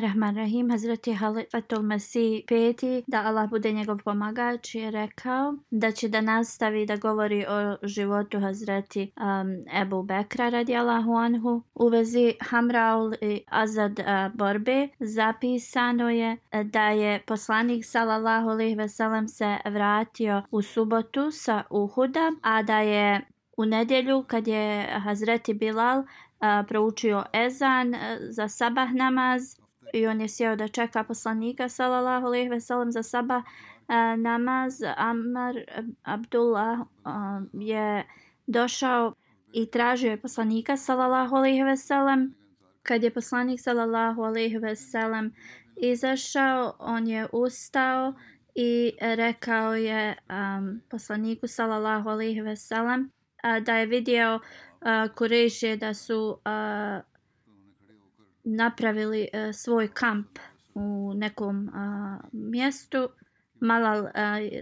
Rahman Rahim, Hazreti Halifatul Masih peti, da Allah bude njegov pomagač, je rekao da će da nastavi da govori o životu Hazreti um, Ebu Bekra radijallahu anhu. U vezi Hamraul i Azad uh, borbe zapisano je uh, da je poslanik sallallahu alaihi veselam se vratio u subotu sa Uhuda, a da je u nedjelju kad je Hazreti Bilal a, proučio ezan a, za sabah namaz i on je sjeo da čeka poslanika sallallahu alejhi ve sellem za saba eh, namaz. Amar Abdullah eh, je došao i tražio je poslanika sallallahu alejhi ve sellem kad je poslanik sallallahu alejhi ve sellem izašao on je ustao i rekao je um, poslaniku sallallahu alejhi ve sellem da je vidio uh, Kureše da su uh, napravili uh, svoj kamp u nekom uh, mjestu. Malal uh,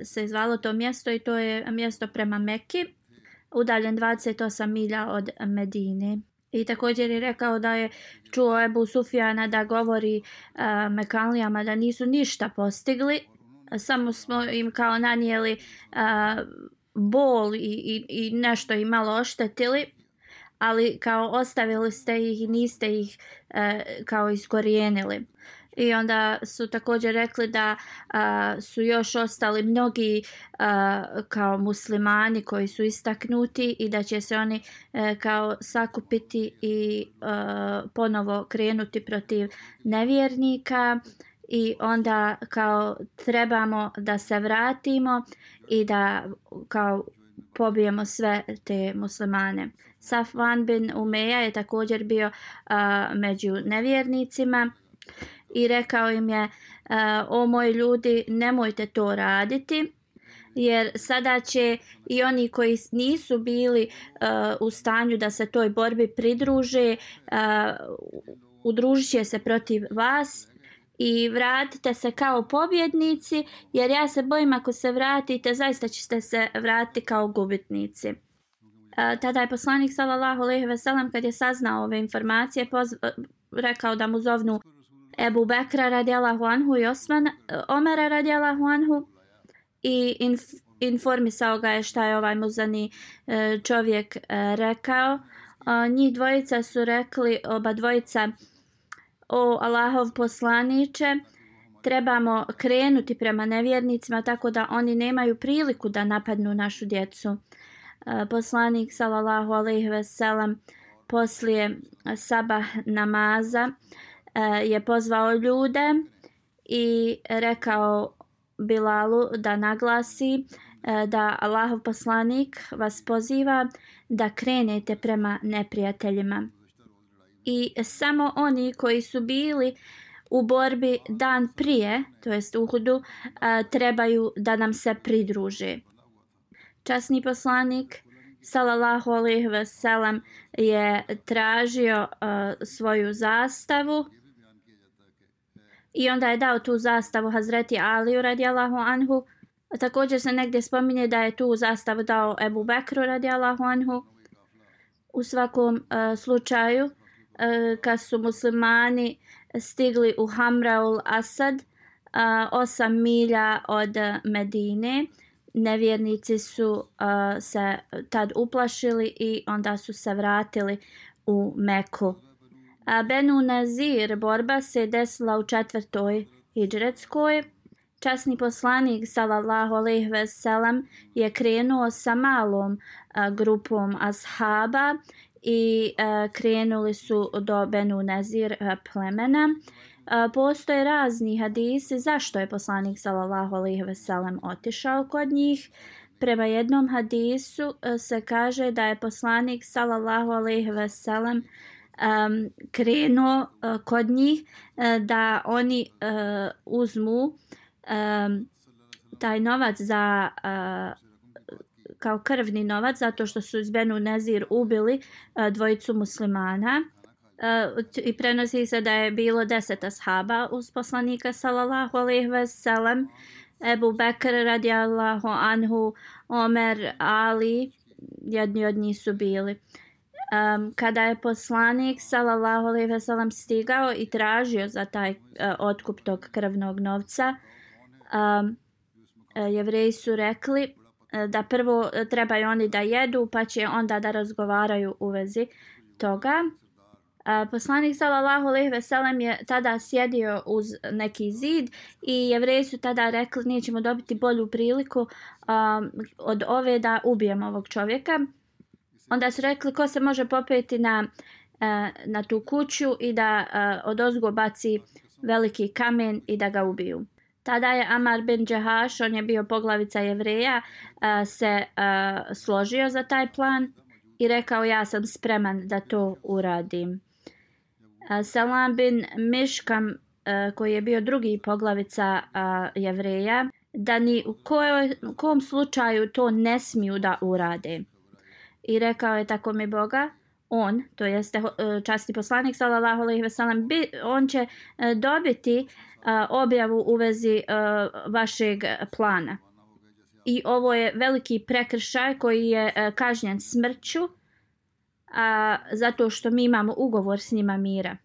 se zvalo to mjesto i to je mjesto prema Mekki, udaljen 28 milja od Medine. I također je rekao da je čuo Ebu Sufjana da govori uh, Mekanlijama da nisu ništa postigli. Samo smo im kao nanijeli uh, bol i, i, i nešto im malo oštetili ali kao ostavili ste ih i niste ih e, kao iskorijenili. I onda su također rekli da a, su još ostali mnogi a, kao muslimani koji su istaknuti i da će se oni a, e, kao sakupiti i a, ponovo krenuti protiv nevjernika i onda kao trebamo da se vratimo i da kao pobijemo sve te muslimane. Safvan bin Umeja je također bio uh, među nevjernicima i rekao im je uh, o moji ljudi nemojte to raditi jer sada će i oni koji nisu bili uh, u stanju da se toj borbi pridruže uh, udružit će se protiv vas i vratite se kao pobjednici jer ja se bojim ako se vratite zaista ćete se vratiti kao gubitnici tada je poslanik sallallahu alejhi ve sellem kad je saznao ove informacije e, rekao da mu zovnu Ebu Bekra radijallahu anhu i Osman e, Omera radijallahu anhu i inf, informisao ga je šta je ovaj muzani e, čovjek rekao. Njih dvojica su rekli, oba dvojica, o Allahov poslaniće, trebamo krenuti prema nevjernicima tako da oni nemaju priliku da napadnu našu djecu poslanik sallallahu alejhi ve sellem poslije sabah namaza e, je pozvao ljude i rekao Bilalu da naglasi e, da Allahov poslanik vas poziva da krenete prema neprijateljima. I samo oni koji su bili u borbi dan prije, to jest Uhudu, e, trebaju da nam se pridruže časni poslanik sallallahu alejhi ve sellem je tražio uh, svoju zastavu i onda je dao tu zastavu Hazreti Aliju radijallahu anhu također se negdje spominje da je tu zastavu dao Ebu Bekru radijallahu anhu u svakom uh, slučaju uh, kad su muslimani stigli u Hamraul Asad, uh, 8 milja od Medine. Nevjernici su uh, se tad uplašili i onda su se vratili u Meku. A, Benu Nazir borba se desila u četvrtoj hidžretskoj. Časni poslanik sallallahu alejhi ve sellem je krenuo sa malom a, grupom ashaba i a, krenuli su do Benu Nazir a, plemena. Postoje razni hadisi zašto je poslanik sallallahu alejhi ve sellem otišao kod njih. Prema jednom hadisu e, se kaže da je poslanik sallallahu alejhi ve sellem um, krenuo uh, kod njih uh, da oni uh, uzmu um, taj novac za uh, kao krvni novac zato što su iz Benu Nezir ubili uh, dvojicu muslimana i prenosi se da je bilo deset ashaba uz poslanika sallallahu alaihi ve sellem. Ebu Bekr radijallahu anhu Omer Ali jedni od njih su bili. Um, kada je poslanik sallallahu alejhi ve sellem stigao i tražio za taj uh, otkup tog krvnog novca um, jevreji su rekli uh, da prvo trebaju oni da jedu pa će onda da razgovaraju u vezi toga poslanik sallallahu alejhi ve sellem je tada sjedio uz neki zid i jevreji su tada rekli nećemo dobiti bolju priliku um, od ove da ubijemo ovog čovjeka onda su rekli ko se može popeti na, uh, na tu kuću i da uh, od ozgo baci veliki kamen i da ga ubiju. Tada je Amar bin Džahaš, on je bio poglavica jevreja, uh, se uh, složio za taj plan i rekao ja sam spreman da to uradim. Salam bin Miškam, koji je bio drugi poglavica jevreja, da ni u, kojoj, u kom slučaju to ne smiju da urade i rekao je tako mi Boga, on, to jeste e, časti poslanik sallallahu alejhi ve sellem, on će e, dobiti objavu u vezi e, vašeg plana. I ovo je veliki prekršaj koji je e, kažnjen smrću a, zato što mi imamo ugovor s njima mira.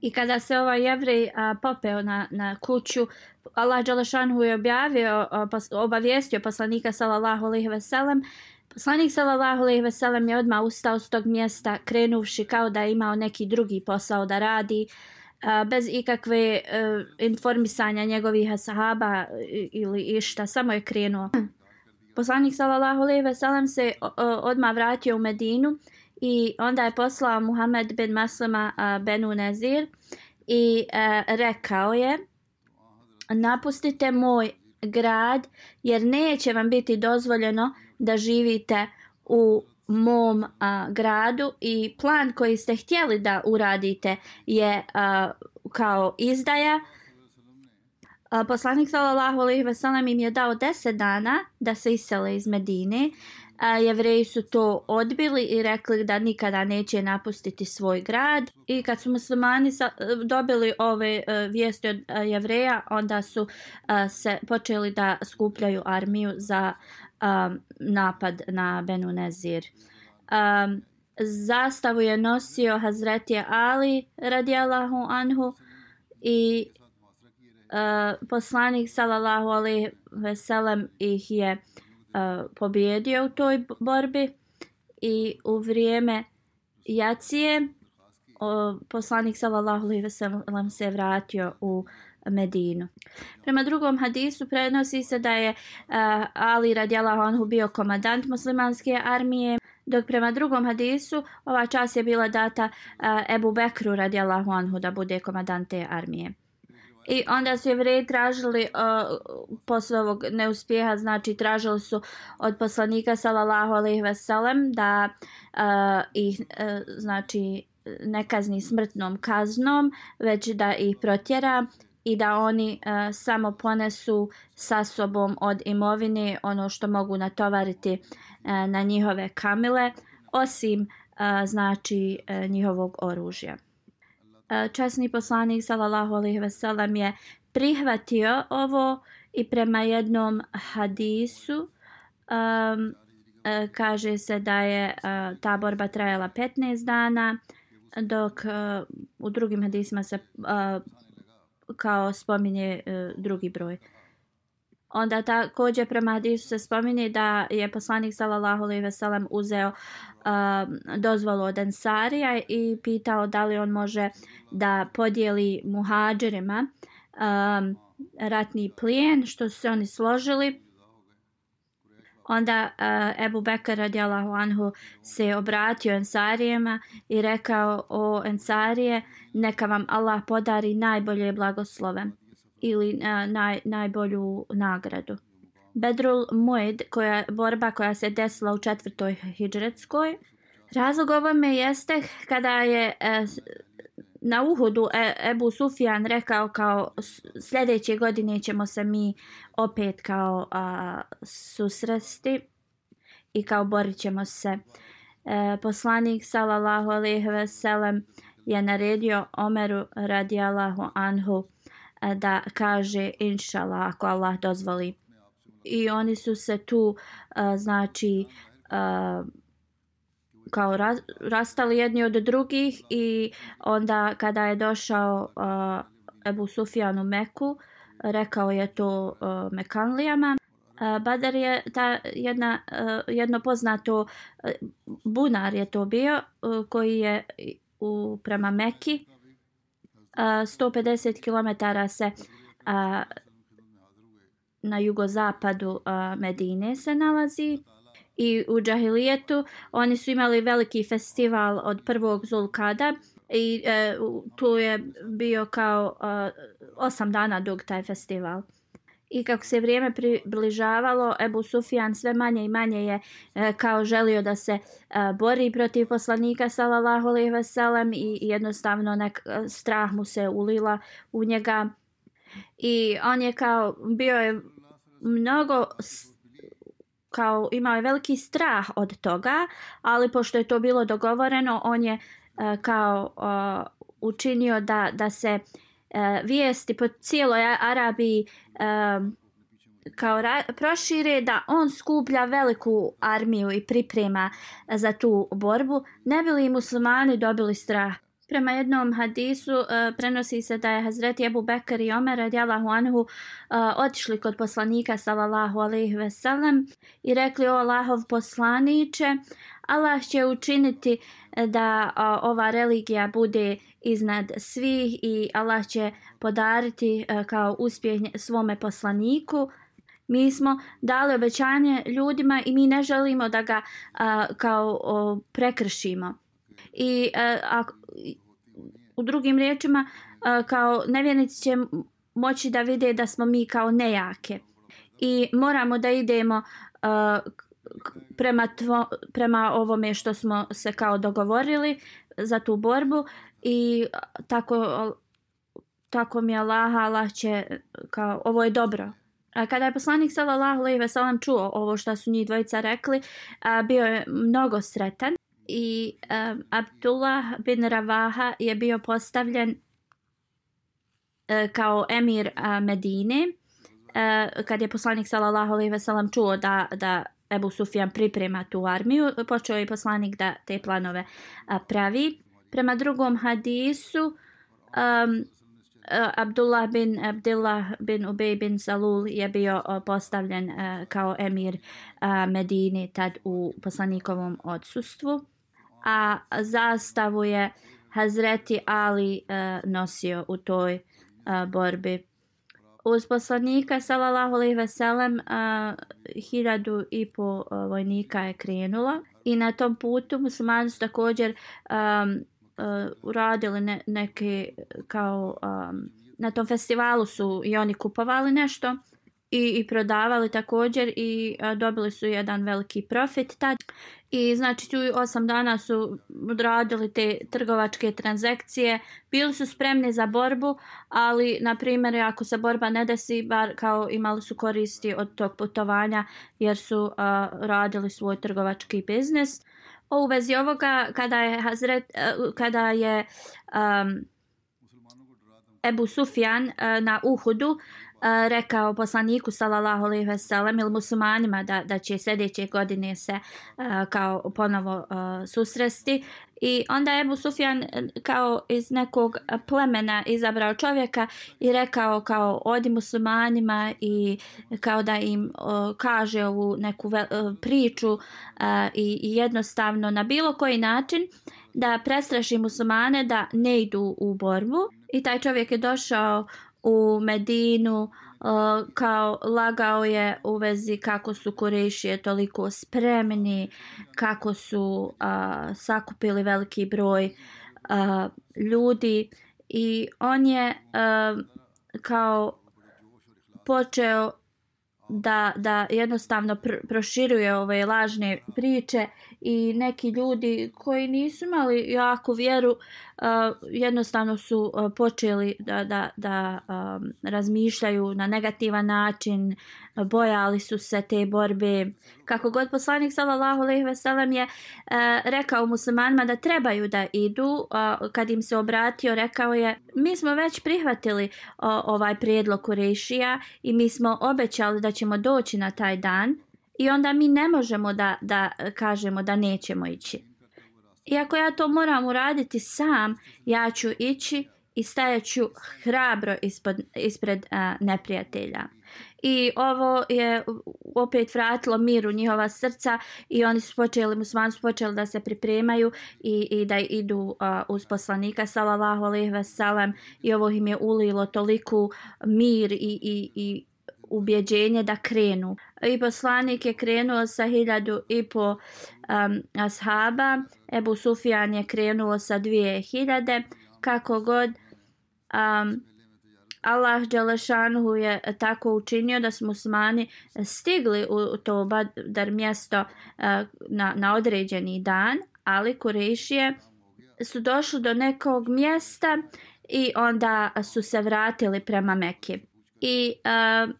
I kada se ovaj jevrej a, popeo na, na kuću, Allah Đalašanhu je objavio, a, pos, obavijestio poslanika sallallahu alejhi ve sellem Poslanik sallallahu alejhi ve sellem je odmah ustao s tog mjesta krenuvši kao da je imao neki drugi posao da radi bez ikakve e, informisanja njegovih sahaba e, ili išta, samo je krenuo. Poslanik sallallahu alejhi ve sellem se odmah vratio u Medinu i onda je poslao Muhammed bin Maslama uh, Benu Nazir i uh, rekao je napustite moj grad jer neće vam biti dozvoljeno da živite u mom a, gradu i plan koji ste htjeli da uradite je a, kao izdaja. A, poslanik sallallahu alejhi ve sellem im je dao 10 dana da se isele iz Medine. A, jevreji su to odbili i rekli da nikada neće napustiti svoj grad. I kad su muslimani sa, dobili ove e, vijesti od e, jevreja, onda su e, se počeli da skupljaju armiju za napad na Benu Nezir. Zastavu je nosio Hazreti Ali radijallahu anhu i uh, poslanik sallallahu alaihi veselem ih je uh, pobjedio u toj borbi i u vrijeme jacije o, poslanik sallallahu alejhi ve sellem se vratio u Medinu. Prema drugom hadisu prenosi se da je uh, Ali radijallahu anhu bio komadant muslimanske armije, dok prema drugom hadisu ova čas je bila data uh, Ebu Bekru radijallahu anhu da bude komadant te armije. I onda su jevreji tražili uh, posle ovog neuspjeha, znači tražili su od poslanika sallallahu alejhi ve sellem da uh, ih uh, znači ne kazni smrtnom kaznom, već da ih protjera i da oni uh, samo ponesu sa sobom od imovine ono što mogu natovariti uh, na njihove kamile osim uh, znači uh, njihovog oružja. E, časni poslanik sallallahu alejhi ve sellem je prihvatio ovo i prema jednom hadisu um, kaže se da je uh, ta borba trajala 15 dana dok uh, u drugim hadisima se uh, kao spominje uh, drugi broj. Onda također prema hadisu se spominje da je poslanik sallallahu alejhi ve sellem uzeo uh, dozvolu od Ensarija i pitao da li on može da podijeli muhadžerima um, ratni plijen što su se oni složili. Onda uh, Ebu Bekar radijalahu anhu se obratio Ensarijema i rekao o Ensarije neka vam Allah podari najbolje blagoslove ili uh, naj, najbolju nagradu. Bedrul Moed, koja borba koja se desila u četvrtoj hidžretskoj, razlog ovome jeste kada je uh, na Uhudu e, Ebu Sufjan rekao kao sljedeće godine ćemo se mi opet kao a, susresti i kao borit ćemo se. E, poslanik sallallahu alaihi ve sellem je naredio Omeru radijallahu anhu da kaže inšala ako Allah dozvoli. I oni su se tu znači kao ra, rastali jedni od drugih i onda kada je došao uh, Ebu Sufjan u Meku, rekao je to uh, Mekanlijama. Badar je ta jedna, jedno poznato bunar je to bio koji je u, prema Meki. 150 km se a, na jugozapadu a, Medine se nalazi i u džahilijetu oni su imali veliki festival od prvog Zulkada i e, tu je bio kao e, osam dana dug taj festival. I kako se vrijeme približavalo, Ebu Sufjan sve manje i manje je e, kao želio da se e, bori protiv poslanika sallallahu alejhi ve sellem i jednostavno nek e, strah mu se ulila u njega. I on je kao bio je mnogo kao imao je veliki strah od toga, ali pošto je to bilo dogovoreno, on je e, kao e, učinio da, da se uh, vijesti po cijeloj Arabiji uh, kao ra prošire da on skuplja veliku armiju i priprema za tu borbu, ne bili muslimani dobili strah. Prema jednom hadisu uh, prenosi se da je Hazreti Ebu Bekr i Omer radijalahu anhu uh, otišli kod poslanika sallallahu alaihi ve sellem i rekli o Allahov poslaniće Allah će učiniti eh, da a, ova religija bude iznad svih i Allah će podariti a, kao uspjeh svome poslaniku. Mi smo dali obećanje ljudima i mi ne želimo da ga a, kao o, prekršimo. I uh, u drugim riječima a, kao nevjernici će moći da vide da smo mi kao nejake i moramo da idemo a, prema, tvo, prema ovome što smo se kao dogovorili za tu borbu i tako tako mi Allah Allah će kao ovo je dobro. A kada je poslanik sallallahu alejhi ve sellem čuo ovo što su njih dvojica rekli, a, bio je mnogo sretan i um, Abdullah bin Ravaha je bio postavljen uh, kao emir uh, Medine uh, kad je poslanik sallallahu alejhi ve sellem čuo da da Ebu Sufjan priprema tu armiju počeo je poslanik da te planove pravi prema drugom hadisu um, Abdullah bin Abdullah bin Ubej bin Salul je bio postavljen kao emir uh, Medine tad u poslanikovom odsustvu a zastavu je Hazreti Ali nosio u toj borbi. Uz poslanika sallallahu alejhi ve sellem uh, hiljadu i po vojnika je krenula. I na tom putu muslimani su također um, uh, uradili ne, neke kao um, na tom festivalu su i oni kupovali nešto i, i prodavali također i a, dobili su jedan veliki profit tad. I znači tu osam dana su odradili te trgovačke transakcije, bili su spremni za borbu, ali na primjer ako se borba ne desi, bar kao imali su koristi od tog putovanja jer su a, radili svoj trgovački biznis. O, U vezi ovoga kada je Hazret, kada je um, Ebu Sufjan eh, na Uhudu eh, rekao poslaniku sallallahu alejhi ve sellem ili muslimanima da da će sljedeće godine se eh, kao ponovo susresti I onda je Ebu Sufjan kao iz nekog plemena izabrao čovjeka i rekao kao odi muslimanima i kao da im kaže ovu neku priču i, i jednostavno na bilo koji način da prestraši muslimane da ne idu u borbu. I taj čovjek je došao u Medinu uh, kao lagao je u vezi kako su Kurešije toliko spremni, kako su uh, sakupili veliki broj uh, ljudi. I on je uh, kao počeo da, da jednostavno pr proširuje ove lažne priče i neki ljudi koji nisu imali jaku vjeru uh, jednostavno su uh, počeli da, da, da um, razmišljaju na negativan način, bojali su se te borbe. Kako god poslanik sallallahu alejhi ve sellem je uh, rekao muslimanima da trebaju da idu, uh, kad im se obratio, rekao je: "Mi smo već prihvatili uh, ovaj prijedlog Kurešija i mi smo obećali da ćemo doći na taj dan." I onda mi ne možemo da, da e, kažemo da nećemo ići. Iako ja to moram uraditi sam, ja ću ići i stajaću hrabro ispod, ispred a, neprijatelja. I ovo je opet vratilo mir u njihova srca i oni su počeli, muslimani su počeli da se pripremaju i, i da idu uh, uz poslanika sallallahu alaihi ve i ovo im je ulilo toliku mir i, i, i ubjeđenje da krenu. I poslanik je krenuo sa hiljadu i po um, ashaba, Ebu Sufjan je krenuo sa dvije hiljade, kako god um, Allah Đelešanhu je tako učinio da su musmani stigli u to badar mjesto uh, na, na određeni dan, ali Kurešije su došli do nekog mjesta i onda su se vratili prema Mekke. I uh,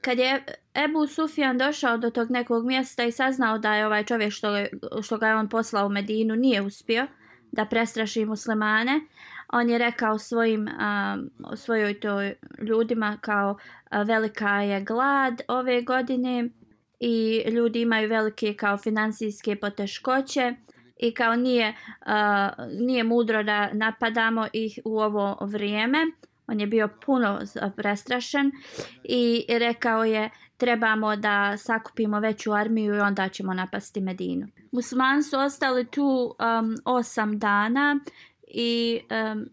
kad je Ebu Sufjan došao do tog nekog mjesta i saznao da je ovaj čovjek što, što ga je on poslao u Medinu nije uspio da prestraši muslimane, on je rekao svojim a, svojoj to ljudima kao a, velika je glad ove godine i ljudi imaju velike kao financijske poteškoće i kao nije, a, nije mudro da napadamo ih u ovo vrijeme on je bio puno prestrašen i rekao je trebamo da sakupimo veću armiju i onda ćemo napasti Medinu. Muslimani su ostali tu um, osam dana i um,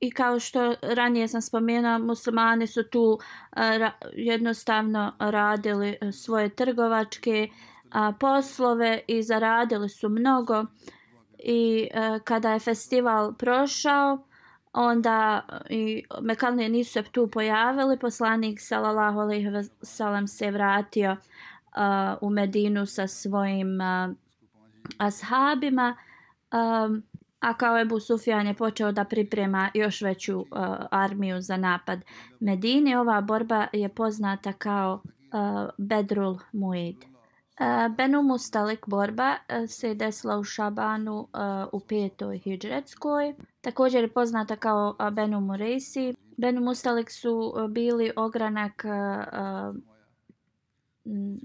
I kao što ranije sam spomenula, muslimani su tu uh, ra, jednostavno radili uh, svoje trgovačke a, poslove i zaradili su mnogo. I a, kada je festival prošao, onda e, i Mekalne nisu se tu pojavili, poslanik sallallahu alejhi ve sellem se vratio uh, u Medinu sa svojim uh, ashabima. Um, a kao Ebu Sufjan je počeo da priprema još veću uh, armiju za napad Medine. Ova borba je poznata kao uh, Bedrul Muid. Eh, Benu Mustalik borba eh, se desila u Šabanu eh, u petoj hijđretskoj. Također je poznata kao Benu Murejsi. Benu Mustalik su bili ogranak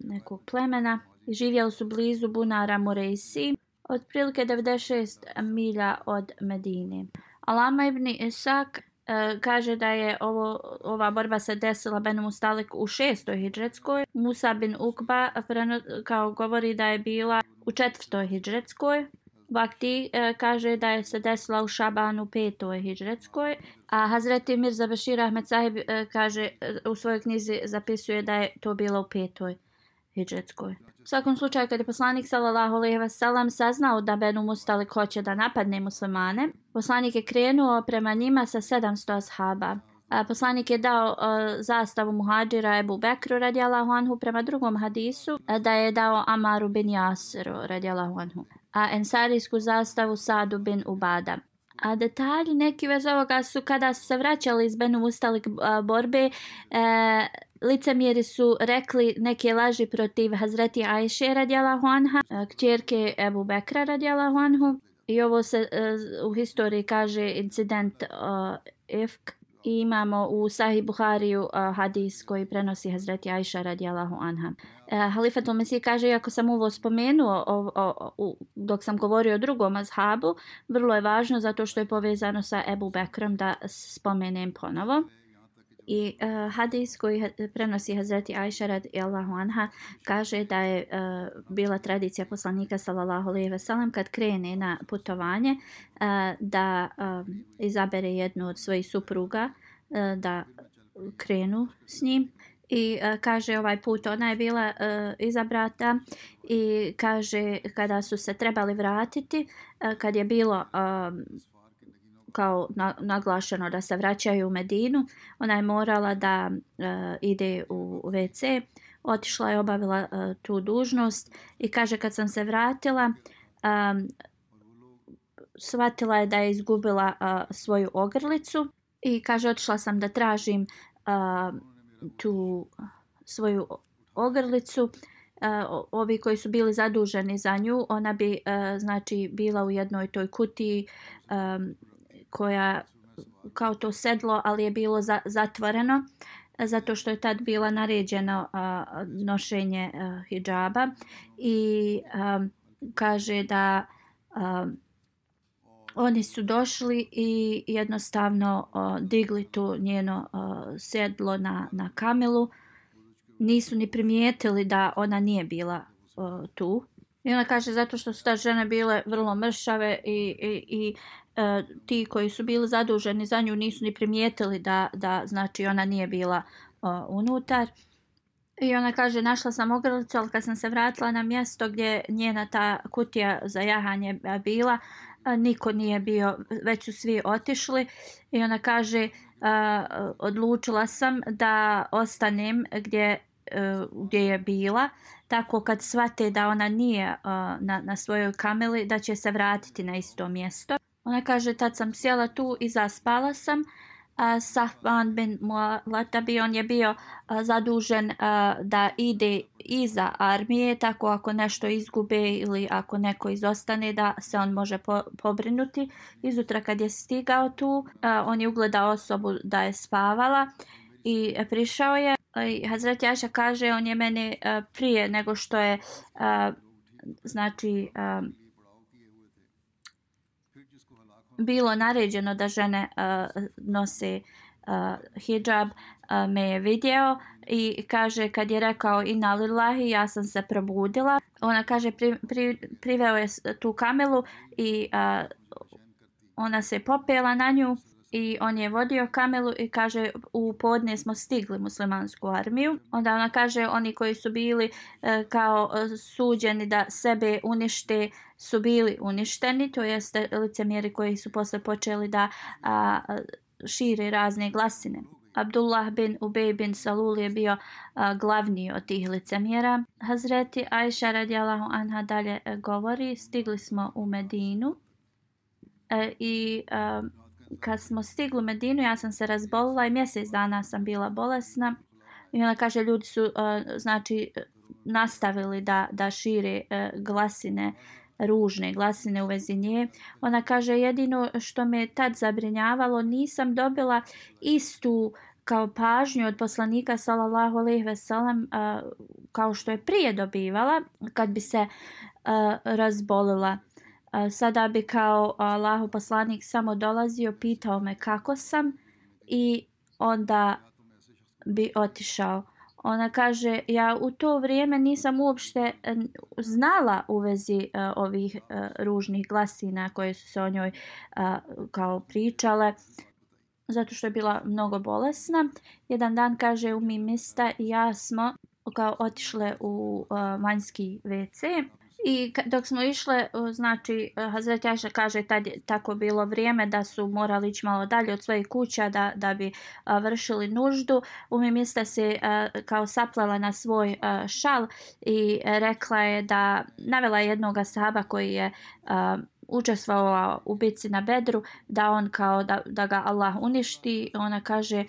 nekog plemena i živjeli su blizu bunara Murejsi, otprilike 96 milja od Medine. Alama ibn Isak E, kaže da je ovo ova borba se desila Benu Mustalik u šestoj hidžretskoj. Musa bin Ukba kao govori da je bila u četvrtoj hidžretskoj. Vakti e, kaže da je se desila u Šabanu u petoj hidžretskoj. A Hazreti Mirza Bešir Ahmed Sahib e, kaže e, u svojoj knjizi zapisuje da je to bilo u petoj hidžretskoj. U svakom slučaju, kad je poslanik sallallahu alejhi ve sellem saznao da Benu Mustalik hoće da napadne muslimane, poslanik je krenuo prema njima sa 700 ashaba. A poslanik je dao uh, zastavu muhađira Ebu Bekru radijallahu anhu prema drugom hadisu da je dao Amaru bin Yasiru radijallahu anhu, a ensarijsku zastavu Sadu bin Ubada. A detalji neki vez ovoga su kada su se vraćali iz Benu Mustalik borbe, e, licemjeri su rekli neke laži protiv Hazreti Ajše radijalahu anha, e, kćerke Ebu Bekra radijalahu anhu. I ovo se uh, u historiji kaže incident uh, Ifk. I imamo u Sahih Buhariju uh, hadis koji prenosi Hazreti Ajša radijalahu anha. Uh, Halifat Mesih kaže, iako sam ovo spomenuo o, o, o, dok sam govorio o drugom azhabu, vrlo je važno zato što je povezano sa Ebu Bekrom da spomenem ponovo. I uh, hadis koji prenosi Hazreti Aisha radijallahu anha kaže da je uh, bila tradicija poslanika sallallahu alejhi ve sellem kad krene na putovanje uh, da uh, izabere jednu od svojih supruga uh, da krenu s njim. I uh, kaže ovaj put ona je bila uh, izabrata i kaže kada su se trebali vratiti uh, kad je bilo uh, kao na, naglašeno da se vraćaju u Medinu. Ona je morala da e, ide u WC. Otišla je obavila e, tu dužnost i kaže kad sam se vratila e, shvatila je da je izgubila e, svoju ogrlicu i kaže otišla sam da tražim uh, tu svoju ogrlicu uh, ovi koji su bili zaduženi za nju ona bi uh, znači bila u jednoj toj kutiji um, koja kao to sedlo, ali je bilo za, zatvoreno zato što je tad bila naređeno a, nošenje a, hijaba i a, kaže da a, oni su došli i jednostavno a, digli tu njeno a, sedlo na, na kamelu. Nisu ni primijetili da ona nije bila a, tu. I ona kaže zato što su ta žene bile vrlo mršave i, i, i e, ti koji su bili zaduženi za nju nisu ni primijetili da, da znači ona nije bila o, unutar. I ona kaže, našla sam ogrlicu, ali kad sam se vratila na mjesto gdje njena ta kutija za jahanje bila, niko nije bio, već su svi otišli. I ona kaže, odlučila sam da ostanem gdje, e, gdje je bila, tako kad svate da ona nije na, na svojoj kameli, da će se vratiti na isto mjesto. Ona kaže, tad sam sjela tu i zaspala sam. Uh, Sahban bin Mu'latabi, on je bio uh, zadužen uh, da ide iza armije, tako ako nešto izgube ili ako neko izostane, da se on može po pobrinuti. Izutra kad je stigao tu, uh, on je ugledao osobu da je spavala i prišao je. Uh, Hazret Jaša kaže, on je mene uh, prije nego što je, uh, znači, uh, bilo naređeno da žene uh, nose uh, hijab, uh, me je vidio i kaže kad je rekao inna lillahi ja sam se probudila. Ona kaže pri, pri, priveo je tu kamelu i uh, ona se popela na nju i on je vodio kamelu i kaže u podne smo stigli muslimansku armiju. Onda ona kaže oni koji su bili e, kao e, suđeni da sebe unište su bili uništeni, to jeste licemjeri koji su posle počeli da a, šire razne glasine. Abdullah bin Ubej bin Salul je bio a, glavni od tih licemjera. Hazreti Aisha radijalahu anha dalje e, govori, stigli smo u Medinu e, i a, kad smo stigli u Medinu, ja sam se razbolila i mjesec dana sam bila bolesna. I ona kaže, ljudi su, uh, znači, nastavili da, da šire uh, glasine, ružne glasine u vezi nje. Ona kaže, jedino što me tad zabrinjavalo, nisam dobila istu kao pažnju od poslanika sallallahu alejhi ve sellem uh, e, kao što je prije dobivala kad bi se uh, razbolila sada bi kao Allahu poslanik samo dolazio, pitao me kako sam i onda bi otišao. Ona kaže, ja u to vrijeme nisam uopšte znala u vezi uh, ovih uh, ružnih glasina koje su se o njoj uh, kao pričale, zato što je bila mnogo bolesna. Jedan dan kaže, u mi mista i ja smo kao otišle u uh, vanjski WC. I dok smo išle, znači, e, Hazret Jaša kaže tad je tako bilo vrijeme da su morali ići malo dalje od svojih kuća da, da bi a, vršili nuždu. U mi mjesta se a, kao saplala na svoj a, šal i rekla je da navela jednog sahaba koji je a, učestvovao u bici na bedru, da on kao da, da ga Allah uništi. Ona kaže,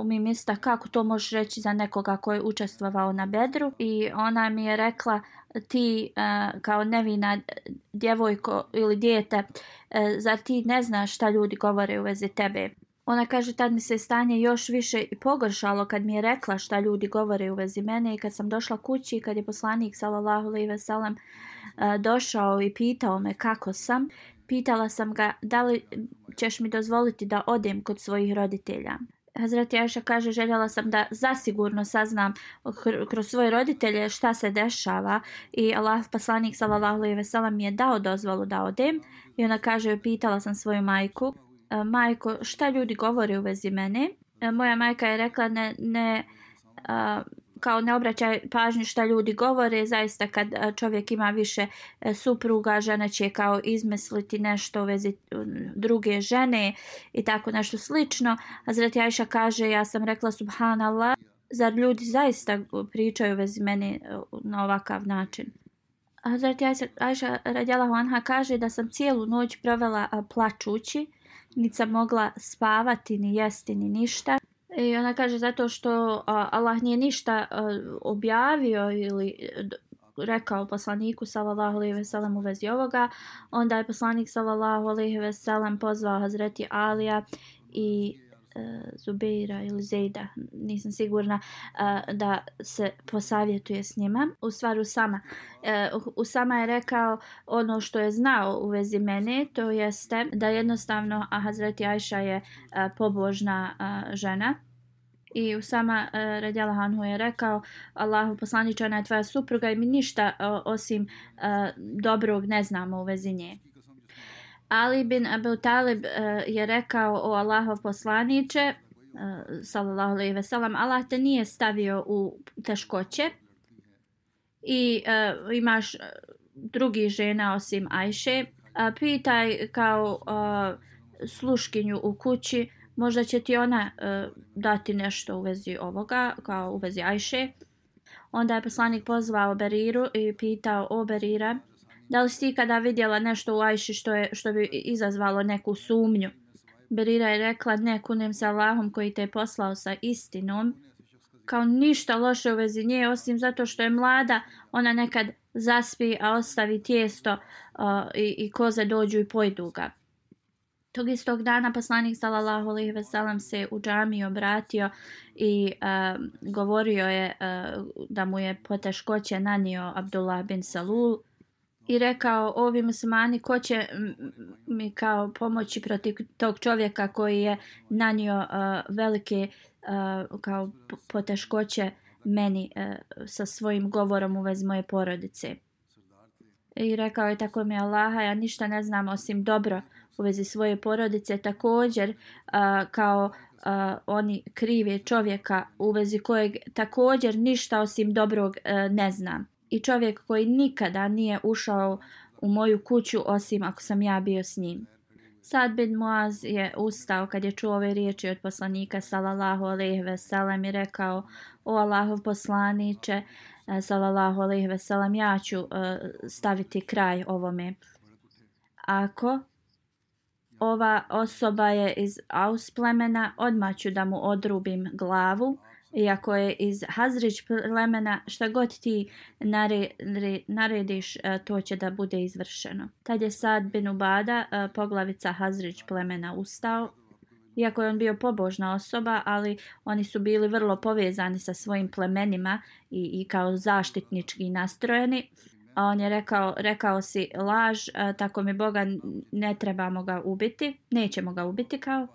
u mi mista kako to možeš reći za nekoga koji je učestvovao na bedru i ona mi je rekla ti uh, kao nevina djevojko ili dijete, uh, zar ti ne znaš šta ljudi govore u vezi tebe? Ona kaže, tad mi se stanje još više pogoršalo kad mi je rekla šta ljudi govore u vezi mene i kad sam došla kući i kad je poslanik sallallahu alejhi ve sellem e, došao i pitao me kako sam, pitala sam ga da li ćeš mi dozvoliti da odem kod svojih roditelja. Hazreti Aisha kaže, željela sam da zasigurno saznam kroz svoje roditelje šta se dešava i Allah poslanik sallallahu alejhi ve sellem mi je dao dozvolu da odem i ona kaže, pitala sam svoju majku, e, majko, šta ljudi govore u vezi mene? E, moja majka je rekla, ne, ne, kao ne obraćaj pažnju šta ljudi govore, zaista kad e, čovjek ima više e, supruga, žena će kao izmisliti nešto u vezi druge žene i tako nešto slično. A Zrati Ajša kaže, ja sam rekla subhanallah, zar ljudi zaista pričaju u vezi mene na ovakav način? A Ajša radjela Anha kaže da sam cijelu noć provela plačući, nit sam mogla spavati, ni jesti, ni ništa. I ona kaže zato što Allah nije ništa objavio ili rekao poslaniku sallallahu alejhi ve sellem u vezi ovoga, onda je poslanik sallallahu alejhi ve sellem pozvao Hazreti Alija i e, Zubeira ili Zejda, nisam sigurna e, da se posavjetuje s njima. U stvaru sama. E, Usama je rekao ono što je znao u vezi mene, to jeste da jednostavno a Hazreti Ajša je e, pobožna e, žena I Usama uh, e, Radjala Hanhu je rekao Allahu poslaniče, ona je tvoja supruga i mi ništa uh, osim uh, dobrog ne znamo u vezi nje. Ali bin Abu Talib uh, je rekao o Allahov poslaniče, uh, sallallahu alaihi ve sellem, Allah te nije stavio u teškoće i uh, imaš drugi žena osim Ajše. Uh, pitaj kao uh, sluškinju u kući, možda će ti ona uh, dati nešto u vezi ovoga, kao u vezi Ajše. Onda je poslanik pozvao Beriru i pitao o Berira, da li si ti kada vidjela nešto u Ajši što, je, što bi izazvalo neku sumnju? Berira je rekla, ne, kunem se Allahom koji te je poslao sa istinom, kao ništa loše u vezi nje, osim zato što je mlada, ona nekad zaspi, a ostavi tijesto uh, i, i koze dođu i pojdu ga. Tog istog dana poslanik sallallahu alejhi ve sellem se u džamii obratio i uh, govorio je uh, da mu je poteškoće nanio Abdullah bin Salul i rekao ovi muslimani ko će mi kao pomoći protiv tog čovjeka koji je nanio uh, velike uh, kao poteškoće meni uh, sa svojim govorom u vezi moje porodice. I rekao je tako mi Allaha, ja ništa ne znam osim dobro u vezi svoje porodice također a, kao a, oni krive čovjeka u vezi kojeg također ništa osim dobrog a, ne znam. I čovjek koji nikada nije ušao u moju kuću osim ako sam ja bio s njim. Sad bin Muaz je ustao kad je čuo ove riječi od poslanika sallallahu alejhi ve sellem i rekao: "O Allahov poslanice, sallallahu alejhi ve sellem, ja ću uh, staviti kraj ovome. Ako ova osoba je iz Aus plemena, odmah ću da mu odrubim glavu. Iako je iz Hazrić plemena, šta god ti narediš, e, to će da bude izvršeno. Tad je Sad bin Ubada, e, poglavica Hazrić plemena, ustao. Iako je on bio pobožna osoba, ali oni su bili vrlo povezani sa svojim plemenima i, i kao zaštitnički nastrojeni a on je rekao, rekao si laž, a, tako mi Boga ne trebamo ga ubiti, nećemo ga ubiti kao.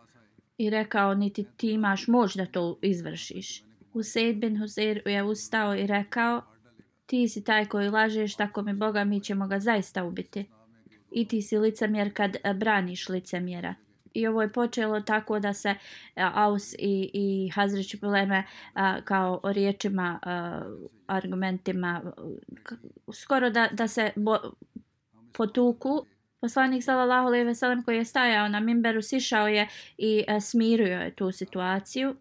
I rekao, niti ti imaš moć da to izvršiš. Husein bin Huseir je ustao i rekao, ti si taj koji lažeš, tako mi Boga, mi ćemo ga zaista ubiti. I ti si licemjer kad braniš licemjera i ovo je počelo tako da se Aus i, i Hazreć Buleme kao o riječima, argumentima, skoro da, da se bo, potuku. Poslanik sallallahu alejhi ve sellem koji je stajao na minberu sišao je i e, smirio je tu situaciju.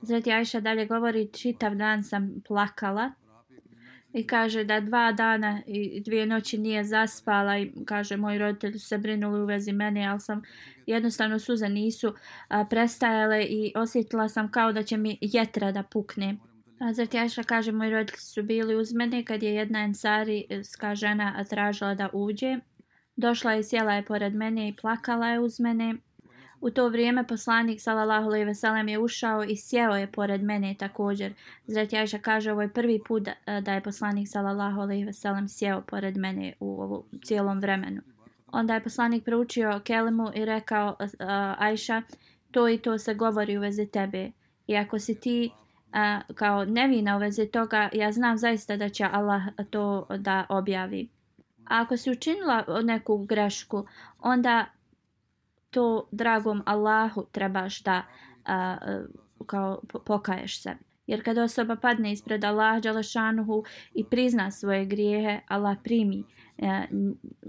Zreti Ajša dalje govori, čitav dan sam plakala i kaže da dva dana i dvije noći nije zaspala i kaže moji roditelji su se brinuli u vezi mene, ali sam jednostavno suze nisu a, prestajale i osjetila sam kao da će mi jetra da pukne. Zrati Jaša kaže moji roditelji su bili uz mene kad je jedna ensari ska žena tražila da uđe. Došla je sjela je pored mene i plakala je uz mene. U to vrijeme poslanik sallallahu alejhi ve sellem je ušao i sjeo je pored mene također. Zreti kaže ovo je prvi put da, da je poslanik sallallahu alejhi ve sellem sjeo pored mene u ovu cijelom vremenu. Onda je poslanik proučio kelimu i rekao uh, Ajša to i to se govori u vezi tebe. I ako si ti uh, kao nevina u vezi toga, ja znam zaista da će Allah to da objavi. A ako si učinila neku grešku, onda to dragom Allahu trebaš da a, e, kao pokaješ se. Jer kada osoba padne ispred Allaha Đalašanuhu i prizna svoje grijehe, Allah primi uh,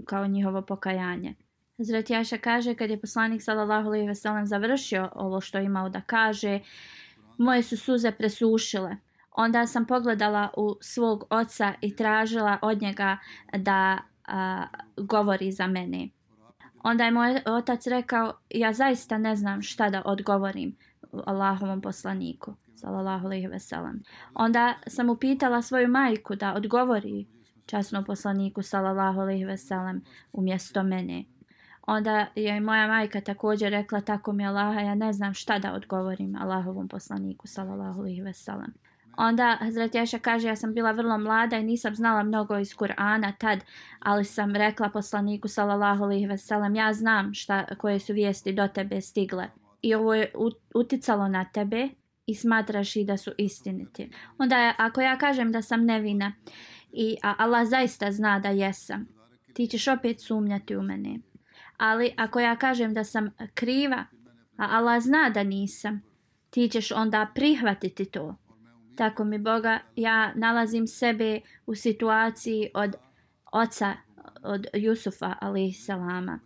kao njihovo pokajanje. Zret Jaša kaže kad je poslanik sallallahu alejhi ve sellem završio ovo što je imao da kaže, moje su suze presušile. Onda sam pogledala u svog oca i tražila od njega da a, govori za mene. Onda je moj otac rekao, ja zaista ne znam šta da odgovorim Allahovom poslaniku, sallallahu alejhi ve sellem. Onda sam upitala svoju majku da odgovori časnom poslaniku, sallallahu alejhi ve sellem, umjesto mene. Onda je moja majka također rekla, tako mi Allaha, ja ne znam šta da odgovorim Allahovom poslaniku, sallallahu alejhi ve sellem. Onda Hazret Aisha kaže, ja sam bila vrlo mlada i nisam znala mnogo iz Kur'ana tad, ali sam rekla poslaniku sallallahu alejhi ve sellem, ja znam šta koje su vijesti do tebe stigle i ovo je uticalo na tebe i smatraš i da su istiniti. Onda ako ja kažem da sam nevina i a Allah zaista zna da jesam, ti ćeš opet sumnjati u mene. Ali ako ja kažem da sam kriva, a Allah zna da nisam, ti ćeš onda prihvatiti to. Tako mi Boga, ja nalazim sebe u situaciji od oca, od Jusufa, ali salama,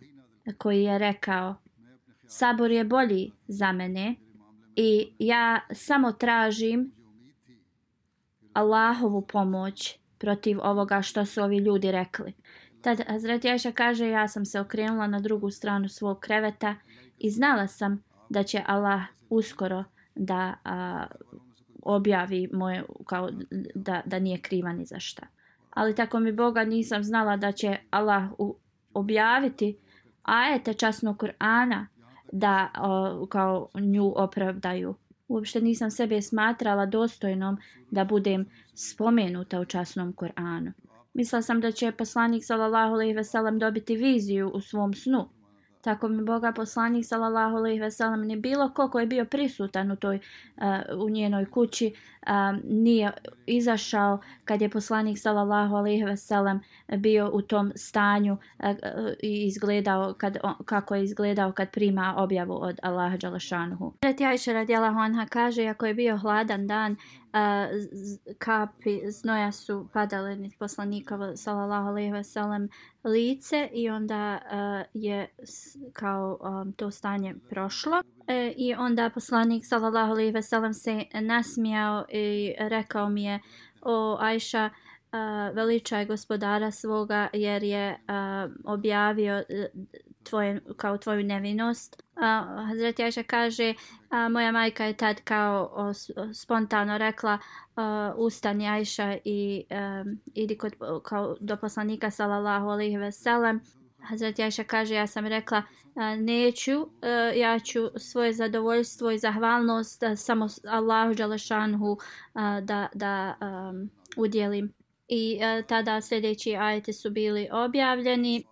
koji je rekao, sabor je bolji za mene i ja samo tražim Allahovu pomoć protiv ovoga što su ovi ljudi rekli. Tad Hazret Ješa kaže, ja sam se okrenula na drugu stranu svog kreveta i znala sam da će Allah uskoro da a, objavi moje, kao da, da nije kriva ni za šta. Ali tako mi Boga nisam znala da će Allah u, objaviti ajete časnog Kur'ana da o, kao nju opravdaju. Uopšte nisam sebe smatrala dostojnom da budem spomenuta u časnom Kur'anu. Mislila sam da će poslanik sallallahu alejhi ve sellem dobiti viziju u svom snu Tako mi Boga poslanik sallallahu alejhi ve sellem ni bilo ko ko je bio prisutan u toj uh, u njenoj kući uh, nije izašao kad je poslanik sallallahu alejhi ve sellem bio u tom stanju uh, i izgledao kad on, kako je izgledao kad prima objavu od Allaha dželešanuhu. Reti Ajša radijallahu anha kaže ako je bio hladan dan uh, kapi znoja su padale nit poslanikova sallallahu alejhi ve sellem lice i onda uh, je kao um, to stanje prošlo. E, i onda poslanik sallallahu alejhi ve sellem se nasmijao i rekao mi je o Ajša uh, veličaj gospodara svoga jer je uh, objavio uh, tvoje, kao tvoju nevinost. Uh, Hazreti Ajša kaže, uh, moja majka je tad kao o, spontano rekla uh, ustani Ajša i um, idi kod, kao do poslanika sallallahu alaihi ve sellem. Hazreti Ajša kaže, ja sam rekla, neću, e, ja ću svoje zadovoljstvo i zahvalnost e, samo Allahu Đalešanhu da, da um, udjelim. I tada sljedeći ajete su bili objavljeni.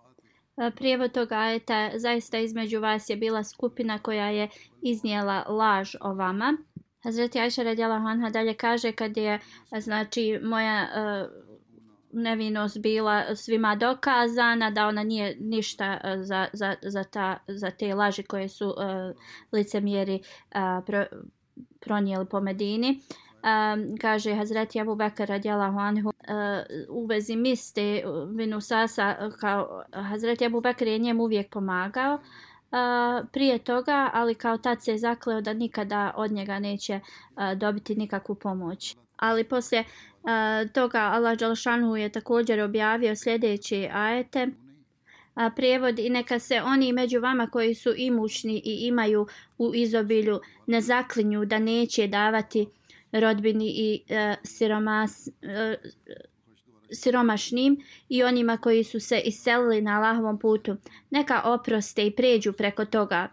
Prijevod toga ajeta zaista između vas je bila skupina koja je iznijela laž o vama. Hazreti Ajša radjala Hanha dalje kaže kad je znači moja uh, nevinost bila svima dokazana da ona nije ništa e, za, za, za, ta, za te laži koje su uh, licemjeri uh, pro, pronijeli po Medini. Uh, um, kaže Hazreti Abu Bakr radijalahu anhu uh, u vezi miste e, vinu sasa e, kao Hazreti Abu Bakr je njemu uvijek pomagao uh, prije toga ali kao tad se je zakleo da nikada od njega neće uh, dobiti nikakvu pomoć. Ali poslije uh, toga Allah Đalšanu je također objavio sljedeći ajete. A prijevod i neka se oni među vama koji su imućni i imaju u izobilju ne zaklinju da neće davati rodbini i e, siromas, e, siromašnim i onima koji su se iselili na Allahovom putu. Neka oproste i pređu preko toga.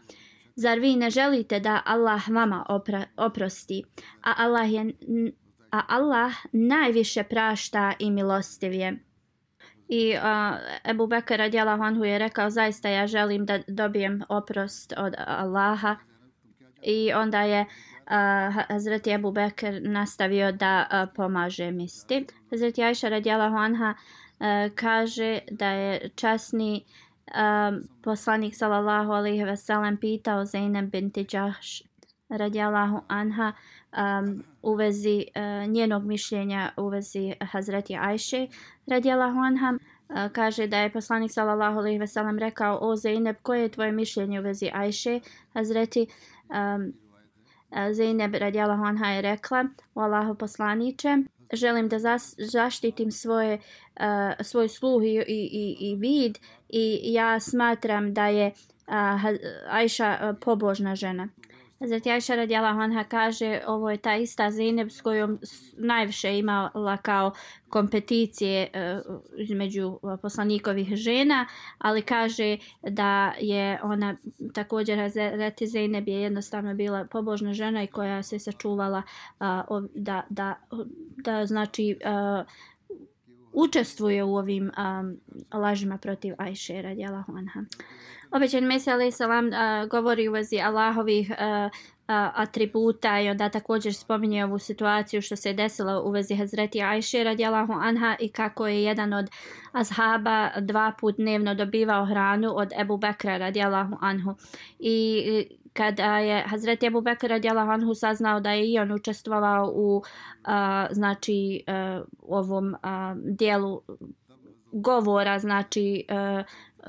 Zar vi ne želite da Allah vama opra, oprosti? A Allah je a Allah najviše prašta i milostiv je. I uh, Ebu Bekir radijalahu anhu je rekao zaista ja želim da dobijem oprost od Allaha. I onda je uh, Hazreti Ebu Bekr nastavio da uh, pomaže misti. Hazreti Aisha radijalahu anha uh, kaže da je časni um, poslanik sallallahu alaihi ve sellem pitao Zainab binti Jahsh radijalahu anha um, u vezi uh, njenog mišljenja u vezi Hazreti Ajše radijalahu anha uh, kaže da je poslanik sallallahu alejhi ve sellem rekao o Zeynep koje je tvoje mišljenje u vezi Ajše Hazreti um, E, Zeynep radijalahu anha je rekla o Allahu poslanice želim da zas, zaštitim svoje uh, svoj sluh i, i, i vid i ja smatram da je uh, Ajša uh, pobožna žena. Zati Ajša radijala Hanha kaže ovo je ta ista Zineb s kojom najviše imala kao kompeticije uh, između e, poslanikovih žena, ali kaže da je ona također Hazreti Zineb je jednostavno bila pobožna žena i koja se sačuvala uh, da, da, da znači uh, učestvuje u ovim um, lažima protiv Ajše radijala anha. Obećan Mesija alaih salam uh, govori u vezi Allahovih uh, uh, atributa i onda također spominje ovu situaciju što se je desilo u vezi Hazreti Ajše radijalahu anha i kako je jedan od ashaba dva put dnevno dobivao hranu od Ebu Bekra radijalahu anhu. I kada je Hazret Ebu Bekra radijalahu anhu saznao da je i on učestvovao u a, znači a, ovom a, dijelu govora znači a,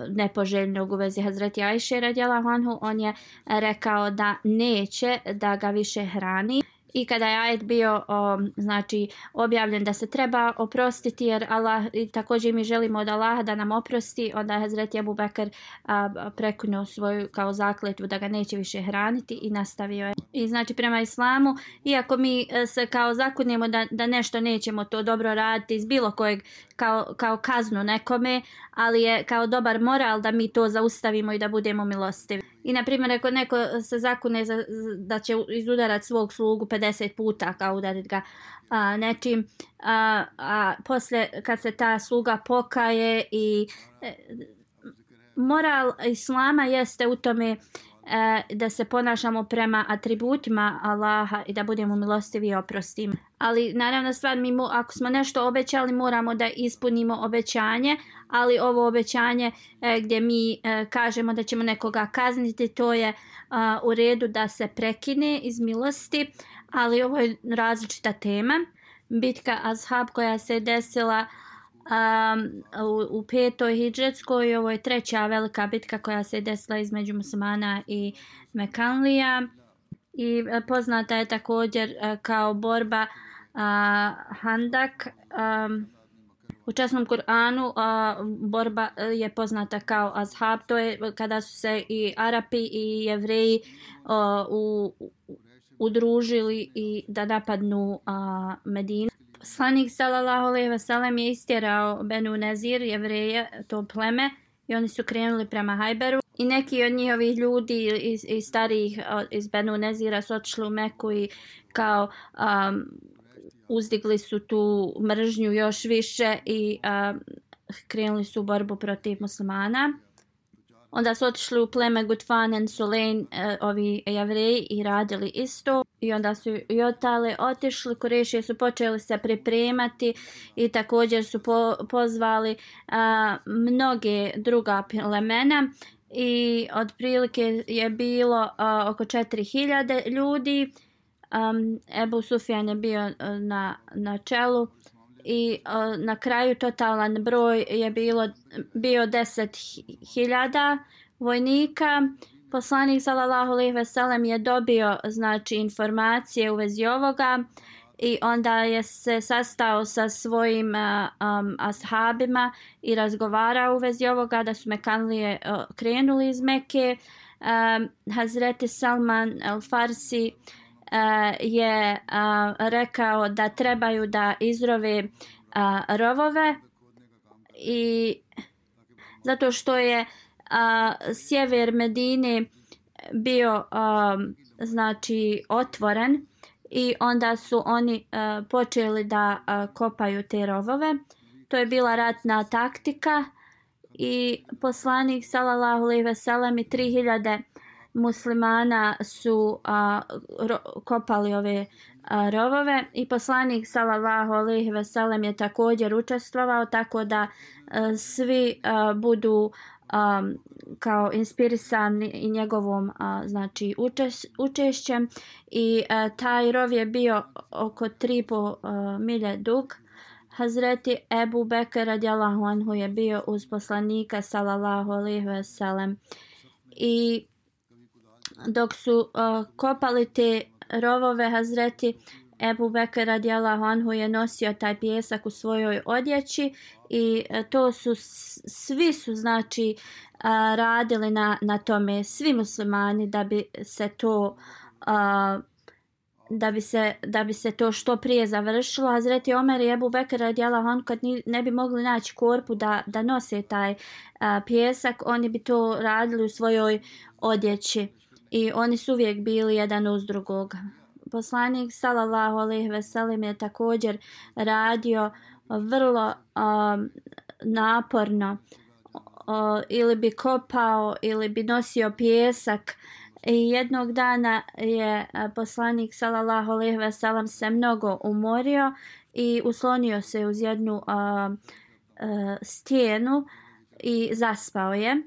nepoželjnog u vezi Hazreti Ajše radjela Hanhu, on je rekao da neće da ga više hrani. I kada je ajet bio o, znači objavljen da se treba oprostiti jer Allah i također mi želimo od Allaha da nam oprosti, onda je Hazreti Abu Bakr prekunuo svoju kao zakletvu da ga neće više hraniti i nastavio je. I znači prema islamu, iako mi e, se kao zakunjemo da, da nešto nećemo to dobro raditi iz bilo kojeg kao, kao kaznu nekome, ali je kao dobar moral da mi to zaustavimo i da budemo milostivi. I na primjer ako neko se zakune za, da će izudarat svog slugu 50 puta kao udarit ga a, nečim, a, a posle kad se ta sluga pokaje i e, moral islama jeste u tome e, E, da se ponašamo prema atributima Allaha i da budemo milostivi i oprostimo. Ali naravno stvar mi ako smo nešto obećali moramo da ispunimo obećanje, ali ovo obećanje e, gdje mi e, kažemo da ćemo nekoga kazniti to je a, u redu da se prekine iz milosti, ali ovo je različita tema. Bitka Ashab koja se desila um, u, u petoj hijđetskoj, ovo je treća velika bitka koja se desila između muslimana i Mekanlija. I e, poznata je također uh, kao borba uh, Handak. Um, u časnom Kur'anu uh, borba e, je poznata kao Azhab, to je kada su se i Arapi i Jevreji uh, u, udružili i da napadnu uh, Medinu. Poslanik sallallahu alejhi ve sellem je istjerao Benu Nezir, jevreje to pleme i oni su krenuli prema Hajberu i neki od njihovih ljudi iz, iz starih iz Benu Nezira su otišli u Meku i kao um, uzdigli su tu mržnju još više i um, krenuli su u borbu protiv muslimana. Onda su otišli u pleme Gutfanen, Sulein, e, ovi javreji i radili isto. I onda su i otale otišli, Kurešije su počeli se pripremati i također su po, pozvali a, mnoge druga plemena. I otprilike je bilo a, oko 4000 ljudi. Um, Ebu Sufjan je bio e, na, na čelu i uh, na kraju totalan broj je bilo bio 10.000 vojnika. Poslanik sallallahu alejhi ve sellem je dobio znači informacije u vezi ovoga i onda je se sastao sa svojim uh, um, ashabima i razgovarao u vezi ovoga da su Mekanlije uh, krenuli iz Mekke. Um, Hazreti Salman al-Farsi uh, E, je uh, rekao da trebaju da izrove uh, rovove i zato što je sjever Medine bio znači otvoren i onda su oni počeli da kopaju te rovove. To je bila ratna taktika i poslanik sallallahu alejhi ve sellem i 3000 muslimana su a, ro, kopali ove a, rovove i poslanik sallallahu alejhi ve sellem je također učestvovao tako da a, svi a, budu a, kao inspirisani i njegovom a, znači učeš, učešćem i a, taj rov je bio oko 3,5 milje dug. Hazreti Ebu Bekr radijallahu anhu je bio uz poslanika sallallahu alejhi ve sellem i dok su uh, kopali te rovove Hazreti Ebu Bekr radijallahu anhu je nosio taj pjesak u svojoj odjeći i e, to su svi su znači a, radili na, na tome svi muslimani da bi se to a, da bi se da bi se to što prije završilo. Hazreti Omer i Ebu Bekr radijallahu anhu kad ni, ne bi mogli naći korpu da da nose taj a, pjesak oni bi to radili u svojoj odjeći i oni su uvijek bili jedan uz drugog. Poslanik sallallahu alejhi ve sellem je također radio vrlo um, naporno ili bi kopao ili bi nosio pjesak i jednog dana je poslanik sallallahu alejhi ve sellem se mnogo umorio i uslonio se uz jednu uh, uh, stijenu i zaspao je.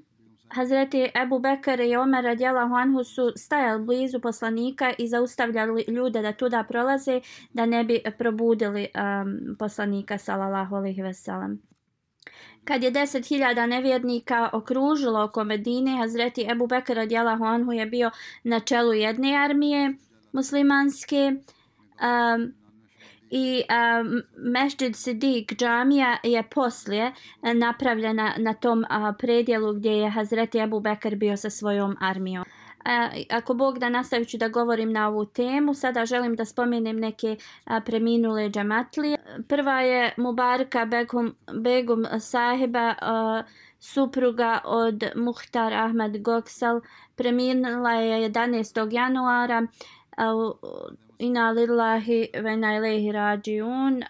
Hazreti Ebu Bekr i Omer radijalahu anhu su stajali blizu poslanika i zaustavljali ljude da tuda prolaze da ne bi probudili um, poslanika sallallahu alaihi veselam. Kad je deset hiljada nevjernika okružilo oko Medine, Hazreti Ebu Bekr radijalahu anhu je bio na čelu jedne armije muslimanske. Um, i e, um, Mešđid Sidik džamija je poslije e, napravljena na tom uh, predjelu gdje je Hazreti Abu Bekr bio sa svojom armijom. A, ako Bog da nastavit da govorim na ovu temu, sada želim da spomenem neke a, preminule džamatlije. Prva je Mubarka Begum, Begum sahiba, a, supruga od Muhtar Ahmed Goksal. Preminula je 11. januara a, Ina lillahi vena ilihi rađiun.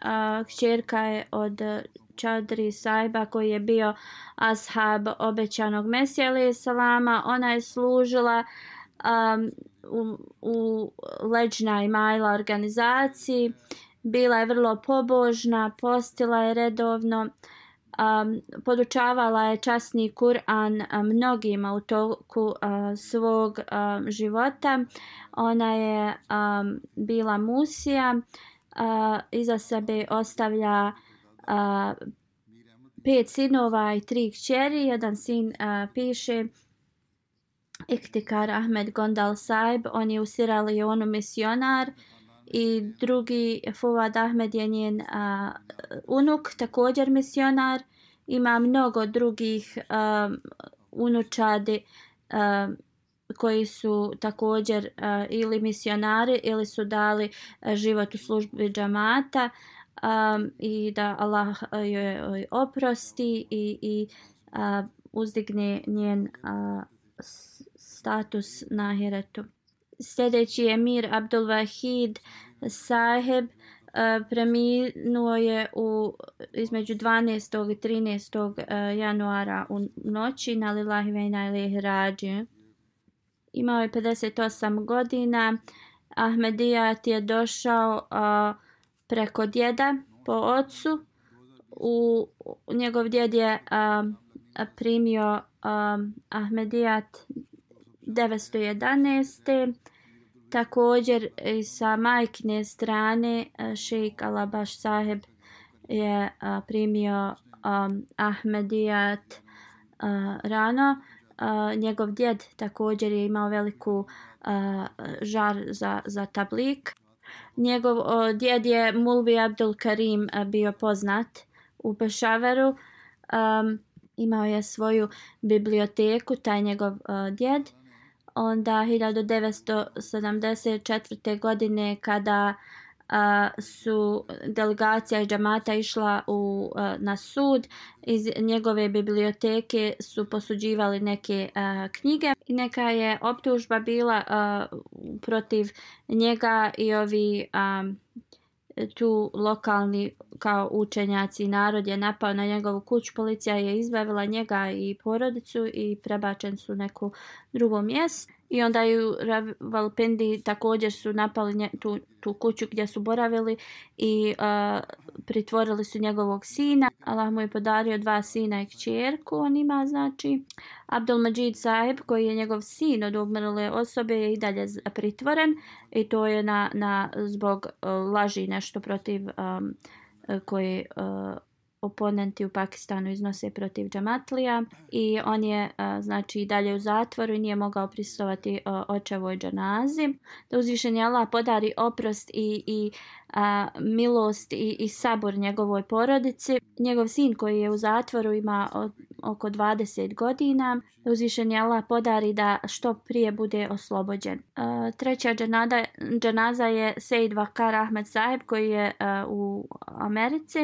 Kćerka je od Čadri Sajba koji je bio ashab obećanog Mesija salama. Ona je služila um, u, u leđna i majla organizaciji. Bila je vrlo pobožna, postila je redovno um, podučavala je časni Kur'an mnogima u toku uh, svog um, života. Ona je um, bila musija, uh, iza sebe ostavlja uh, pet sinova i tri kćeri. Jedan sin uh, piše Iktikar Ahmed Gondal Saib, on je u Sierra Leone misionar i drugi Fuad Ahmed je njen a, unuk, također misionar. Ima mnogo drugih a, unučadi a, koji su također a, ili misionari ili su dali a, život u službi džamata a, i da Allah joj oprosti i, i a, uzdigne njen a, status na hiretu. Sljedeći je Mir Abdul Wahid Saheb. Uh, preminuo je u između 12. i 13. Uh, e, januara u noći na Lillahi Vejna ili Hrađi. Imao je 58 godina. Ahmedijat je došao uh, preko djeda po ocu. U, njegov djed je uh, primio uh, Ahmedijat 911. Također i sa majkine strane e, šejk Alabaš saheb je a, primio um, Ahmedijat uh, rano. Uh, njegov djed također je imao veliku uh, žar za, za tablik. Njegov uh, djed je Mulvi Abdul Karim uh, bio poznat u Pešaveru. Um, imao je svoju biblioteku, taj njegov uh, djed onda 1974. godine kada a, su delegacija i džamata išla u, a, na sud. Iz njegove biblioteke su posuđivali neke a, knjige i neka je optužba bila a, protiv njega i ovi a, tu lokalni kao učenjaci narod je napao na njegovu kuću. Policija je izbavila njega i porodicu i prebačen su neku drugo mjesto. I onda ju Valpendi također su napali nje, tu, tu kuću gdje su boravili i uh, pritvorili su njegovog sina. Allah mu je podario dva sina i kćerku. On ima znači Abdul Majid Saib koji je njegov sin od umrle osobe je i dalje pritvoren i to je na, na zbog uh, laži nešto protiv um, koje uh, oponenti u Pakistanu iznose protiv Džamatlija i on je znači dalje u zatvoru i nije mogao pristovati očevoj džanazi. Da uzvišenje Allah podari oprost i, i a, milost i, i sabor njegovoj porodici. Njegov sin koji je u zatvoru ima od, oko 20 godina. Da uzvišenje Allah podari da što prije bude oslobođen. A, treća džanada, džanaza je Sejd Vakar Ahmed Saheb koji je a, u Americi.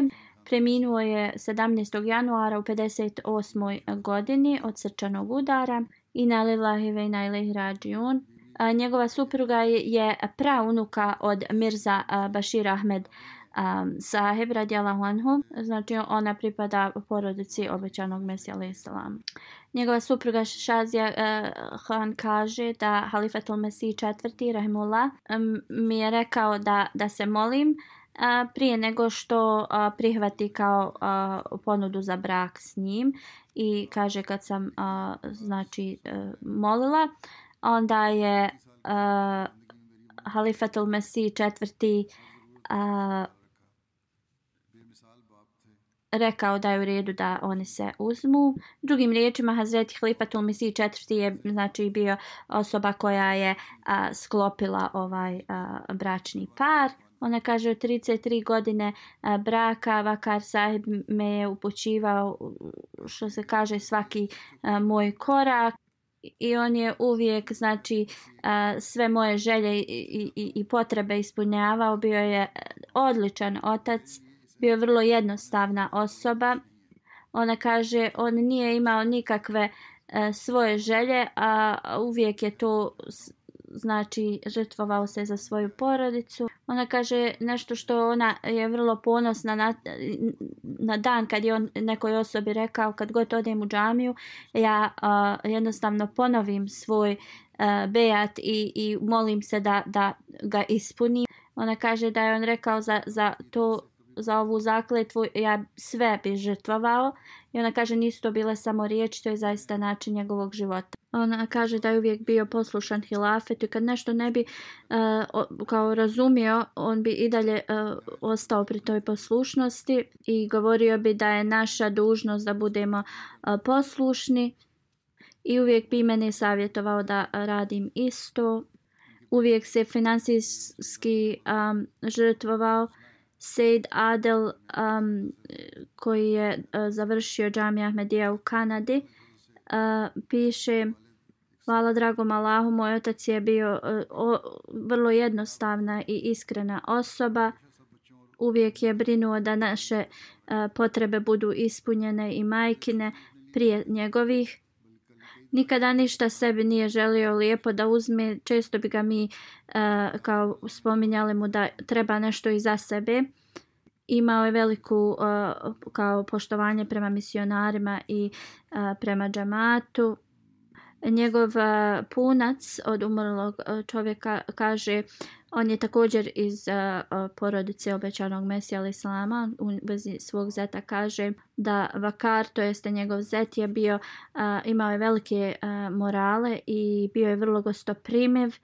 Preminuo je 17. januara u 58. godini od srčanog udara i na lillahi ve na ilahi rađiun. Njegova supruga je praunuka od Mirza Bashir Ahmed Saheb radijalahu anhu. Znači ona pripada porodici obećanog Mesija alaihissalam. Njegova supruga Shazia Khan kaže da Halifatul Mesih četvrti rahimullah mi je rekao da, da se molim a, prije nego što a, prihvati kao a, ponudu za brak s njim i kaže kad sam a, znači a, molila onda je a, Halifatul Mesih četvrti a, rekao da je u redu da oni se uzmu. Drugim riječima, Hazreti Halifatul Mesih četvrti je znači bio osoba koja je a, sklopila ovaj a, bračni par. Ona kaže od 33 godine e, braka Vakar sahib me je upućivao što se kaže svaki e, moj korak. I on je uvijek znači e, sve moje želje i, i, i potrebe ispunjavao. Bio je odličan otac bio je vrlo jednostavna osoba. Ona kaže on nije imao nikakve svoje želje a uvijek je to znači žrtvovao se za svoju porodicu. Ona kaže nešto što ona je vrlo ponosna na, na dan kad je on nekoj osobi rekao kad god odem u džamiju ja a, jednostavno ponovim svoj a, bejat i, i molim se da, da ga ispunim. Ona kaže da je on rekao za, za to za ovu zakletvu ja sve bi žrtvovao i ona kaže nisu to bile samo riječi to je zaista način njegovog života ona kaže da je uvijek bio poslušan hilafetu i kad nešto ne bi uh, kao razumio, on bi i dalje uh, ostao pri toj poslušnosti i govorio bi da je naša dužnost da budemo uh, poslušni i uvijek bi meni savjetovao da radim isto. Uvijek se finansijski um, žrtvovao. Sejd Adel um, koji je uh, završio džamija Ahmedija u Kanadi uh, piše Hvala dragom Allahu, moj otac je bio e, o, vrlo jednostavna i iskrena osoba. Uvijek je brinuo da naše a, potrebe budu ispunjene i majkine prije njegovih. Nikada ništa sebi nije želio lijepo da uzme. Često bi ga mi a, kao spominjali mu da treba nešto i za sebe. Imao je veliku a, kao poštovanje prema misionarima i prema džamatu njegov e, punac od umrlog e, čovjeka kaže on je također iz e, porodice obećanog Mesija ali Islama u vezi svog zeta kaže da Vakar to jeste njegov zet je bio imao je velike morale i bio je vrlo gostoprimiv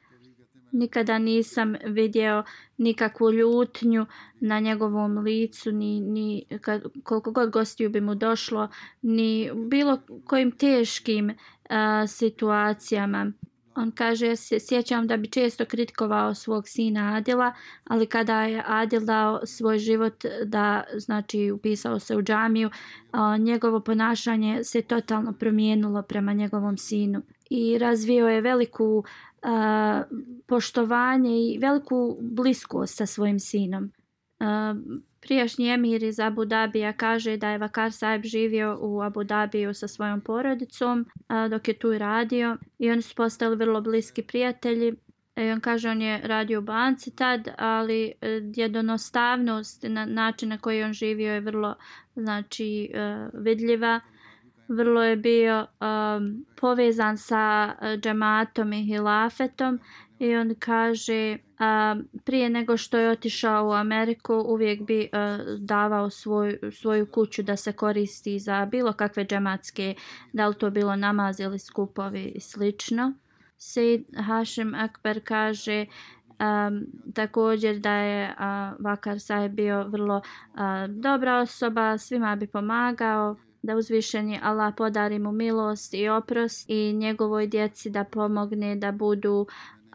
nikada nisam vidio nikakvu ljutnju na njegovom licu ni, ni kad, koliko god gostiju bi mu došlo ni bilo kojim teškim a, situacijama. On kaže, ja se sjećam da bi često kritikovao svog sina Adila, ali kada je Adil dao svoj život da, znači, upisao se u džamiju, a, njegovo ponašanje se totalno promijenilo prema njegovom sinu. i razvio je veliku a, poštovanje i veliku bliskost sa svojim sinom. A, prijašnji emir iz Abu Dabija kaže da je Vakar Saib živio u Abu Dabiju sa svojom porodicom a, dok je tu radio. I oni su postali vrlo bliski prijatelji. E, on kaže on je radio u banci tad, ali e, jednostavnost na način na koji on živio je vrlo znači e, vidljiva. Vrlo je bio um, povezan sa e, džematom i hilafetom i on kaže a, prije nego što je otišao u Ameriku uvijek bi a, davao svoj, svoju kuću da se koristi za bilo kakve džematske, da li to bilo namaz ili skupovi i slično. Sejid Hašim Akbar kaže um, također da je uh, Vakar Sahib bio vrlo uh, dobra osoba, svima bi pomagao, da uzvišeni Allah podari mu milost i oprost i njegovoj djeci da pomogne da budu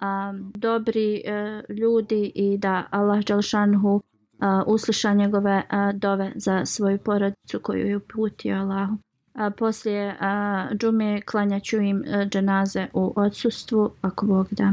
um, dobri uh, ljudi i da Allah Đalšanhu uh, e, usliša njegove uh, dove za svoju porodicu koju je uputio Allahu. A poslije a, džume klanjaću im a, dženaze u odsustvu ako Bog da.